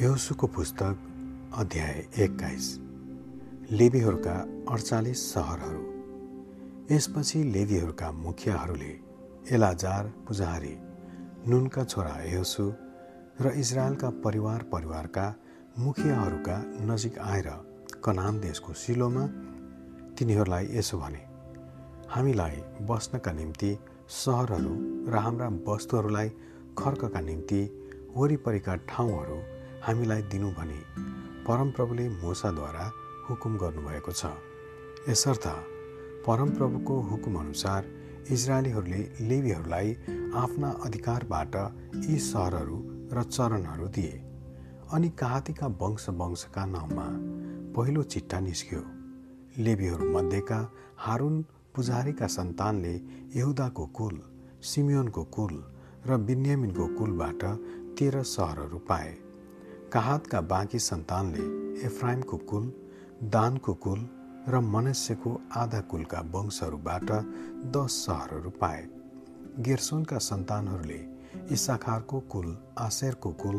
यहोसुको पुस्तक अध्याय एक्काइस। लेबीहरूका अडचालिस सहरहरू। यसपछि लेबीहरूका मुखियाहरूले एलाजार पुजारी नुनका छोरा यहोसु र इजरायलका परिवार परिवारका मुखियाहरूका नजिक आएर कनान देशको सिलोमा तिनीहरूलाई यसो भने हामीलाई बस्नका निम्ति सहरहरू र हाम्रा वस्तुहरूलाई खर्कका निम्ति वरिपरिका ठाउँहरू हामीलाई दिनु भनी परमप्रभुले मोसाद्वारा हुकुम गर्नुभएको छ। यसर्थ परमप्रभुको हुकुमअनुसार इजरायलीहरूले लेबीहरूलाई आफ्ना अधिकारबाट यी सहरहरू र चरणहरू दिए अनि काहातीका वंश वंशका नाउँमा पहिलो चिट्टा निस्क्यो। लेबीहरू मध्येका हारुन पुजारीका सन्तानले यहुदाको कुल सिमियोनको कुल र बिन्यामिनको कुलबाट तेह्र सहरहरू पाए। काहातका बाँकी सन्तानले एफ्राइमको कुल दानको कुल र मनुष्यको आधा कुलका वंशहरूबाट दस सहरहरू पाए। गेर्सोनका सन्तानहरूले इसाखारको कुल आशेरको कुल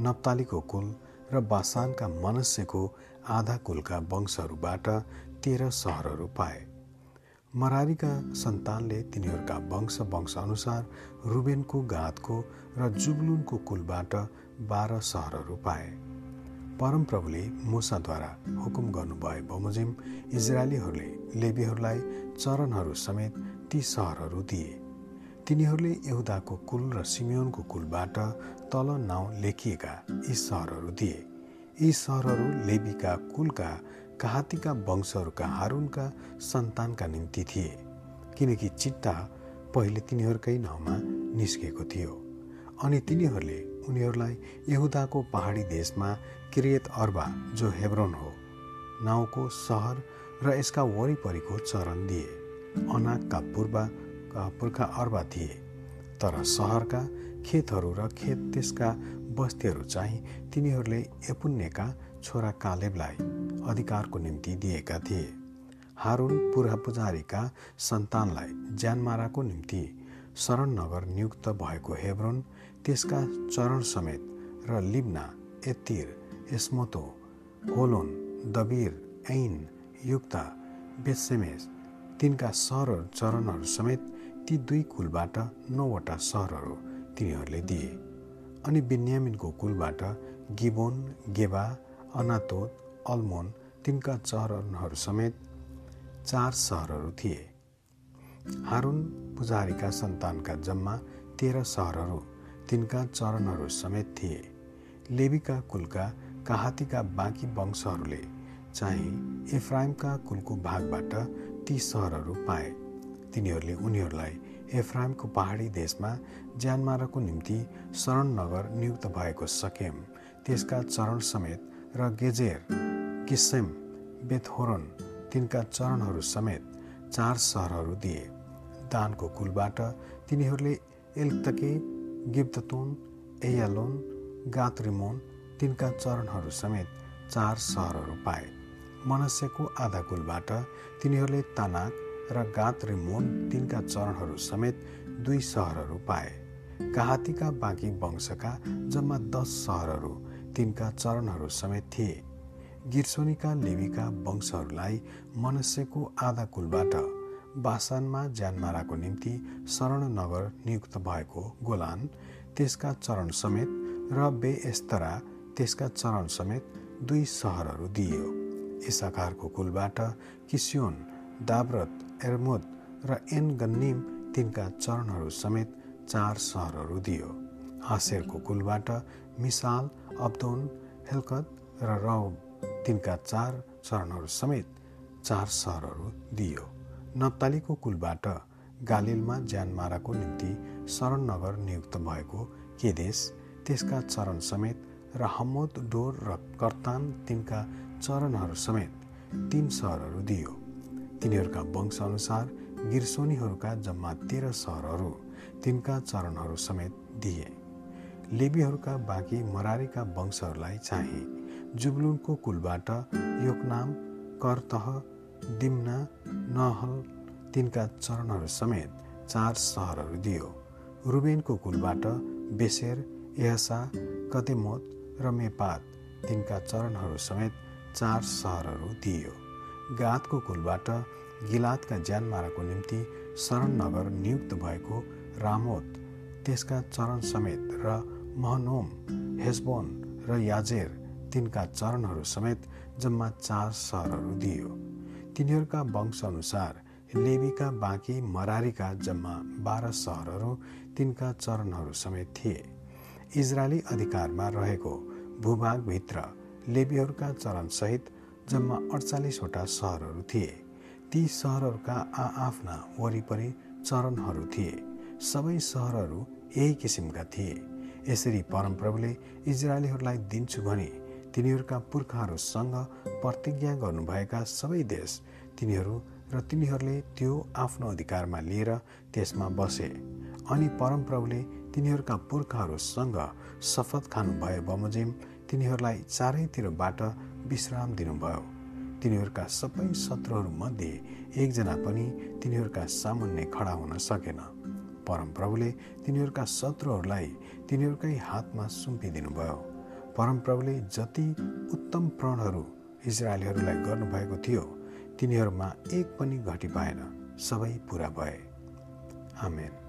नप्तालीको कुल र बासानका मनुष्यको आधा कुलका वंशहरूबाट तेह्र सहरहरू पाए। मरारीका सन्तानले तिनीहरूका वंश वंशअनुसार रुबेनको गातको र जुबलुनको कुलबाट बाह्र सहरहरू पाए। परमप्रभुले मुसाद्वारा हुकुम गर्नुभए बमोजिम इजरायलीहरूले लेबीहरूलाई चरणहरू समेत ती सहरहरू दिए। तिनीहरूले यहुदाको कुल र सिमियोनको कुलबाट तल नाउँ लेखिएका यी सहरहरू दिए। यी सहरहरू लेबीका कुलका कहातीका वंशहरूका हारुनका सन्तानका निम्ति थिए। किनकि चिट्टा पहिले तिनीहरूकै नाउँमा निस्केको थियो। अनि तिनीहरूले उनीहरूलाई यहुदाको पहाडी देशमा क्रियत अर्बा जो हेब्रोन हो नाउँको सहर र यसका वरिपरिको चरण दिए। अनाकका पूर्वका पुर्खा अर्बा थिए। तर सहरका खेतहरू र खेत त्यसका बस्तीहरू चाहिँ तिनीहरूले एपुन्नेका छोरा कालेबलाई अधिकारको निम्ति दिएका थिए। हारुन पुजारीका सन्तानलाई ज्यानमाराको निम्ति शरण नगर नियुक्त भएको हेब्रोन त्यसका चरण समेत र लिब्ना एतिर एस्मोतो होलोन दबिर ऐन युक्ता बेसेमेस तिनका सहरहरू चरणहरू समेत ती दुई कुलबाट नौवटा सहरहरू तिनीहरूले दिए। अनि बिन्यामिनको कुलबाट गिबोन गेबा अनातोत अल्मोन तिनका चरणहरू समेत चार सहरहरू थिए। हारुन पुजारीका सन्तानका जम्मा तेह्र सहरहरू तिनका चरणहरू समेत थिए। लेबीका कुलका काहातीका बाँकी वंशहरूले चाहिँ इफ्राइमका कुलको भागबाट ती सहरहरू पाए। तिनीहरूले उनीहरूलाई एफ्राइमको पहाडी देशमा ज्यानमाराको निम्ति शरण नगर नियुक्त भएको सकेम। त्यसका चरण समेत र गेजेर किसेम बेथहोरन तिनका चरणहरू समेत चार सहरहरू दिए। दानको कुलबाट तिनीहरूले एल्तके गिब्तोन एयालोन गात्रिमोन तिनका चरणहरू समेत चार सहरहरू पाए। मनस्यको आधा कुलबाट तिनीहरूले तानाक र गात्रिमोन तिनका चरणहरू समेत दुई सहरहरू पाए। काहातीका बाँकी वंशका जम्मा दस सहरहरू तिनका चरणहरू समेत थिए। गिर्सोनीका लेवीका वंशहरूलाई मनुष्यको आधा कुलबाट बासानमा ज्यानमाराको निम्ति शरण नगर नियुक्त भएको गोलान त्यसका चरण समेत र बेएस्तरा त्यसका चरण समेत दुई सहरहरू दिइयो। इसाकारको कुलबाट किसियोन दाब्रत एर्मोद र एन गन्निम तिनका चरणहरू समेत चार सहरहरू दियो हासेरको कुलबाट मिसाल अब्दोन हेल्कत र रौ तिनका चार चरणहरू समेत चार सहरहरू दियो नप्तालीको कुलबाट गालिलमा ज्यानमाराको निम्ति शरण नगर नियुक्त भएको केदेश त्यसका चरण समेत र हमोद डोर र कर्तान तिनका चरणहरू समेत तीन सहरहरू दियो। तिनीहरूका वंशअनुसार गिर्सोनीहरूका जम्मा तेह्र सहरहरू तिनका चरणहरू समेत दिए। लेबीहरूका बाँकी मरारीका वंशहरूलाई चाहिँ जुबलुनको कुलबाट योकनाम करतह दिम्ना नहल तिनका चरणहरू समेत चार सहरहरू दियो। रुबेनको कुलबाट बेसेर एहसा कदेमोत र मेपात तिनका चरणहरू समेत चार सहरहरू दिइयो गातको कुलबाट गिलातका ज्यानमाराको निम्ति शरण नगर नियुक्त भएको रामोत त्यसका चरण समेत र महनोम हेसबोन र याजेर तिनका चरणहरू समेत जम्मा चार सहरहरू दिइयो तिनीहरूका वंशअनुसार लेबीका बाँकी मरारीका जम्मा बाह्र सहरहरू तिनका चरणहरू समेत थिए। इजरायली अधिकारमा रहेको भूभागभित्र लेबीहरूका चरणसहित जम्मा अडचालिसवटा सहरहरू थिए। ती सहरहरूका आआफ्ना वरिपरि चरणहरू थिए। सबै सहरहरू यही किसिमका थिए। यसरी परमप्रभुले इजरायलीहरूलाई दिन्छु भने तिनीहरूका पुर्खाहरूसँग प्रतिज्ञा गर्नुभएका सबै देश तिनीहरू र तिनीहरूले त्यो आफ्नो अधिकारमा लिएर त्यसमा बसे। अनि परमप्रभुले तिनीहरूका पुर्खाहरूसँग शपथ खानुभए बमोजिम तिनीहरूलाई चारैतिरबाट विश्राम दिनुभयो। तिनीहरूका सबै शत्रुहरूमध्ये एकजना पनि तिनीहरूका सामुन्ने खडा हुन सकेन। परमप्रभुले तिनीहरूका शत्रुहरूलाई तिनीहरूकै हातमा सुम्पिदिनुभयो। परमप्रभुले जति उत्तम प्रणहरू इजरायलीहरूलाई गर्नुभएको थियो। तिनीहरूमा एक पनि घटी पाएन सबै पुरा भए। आमेन।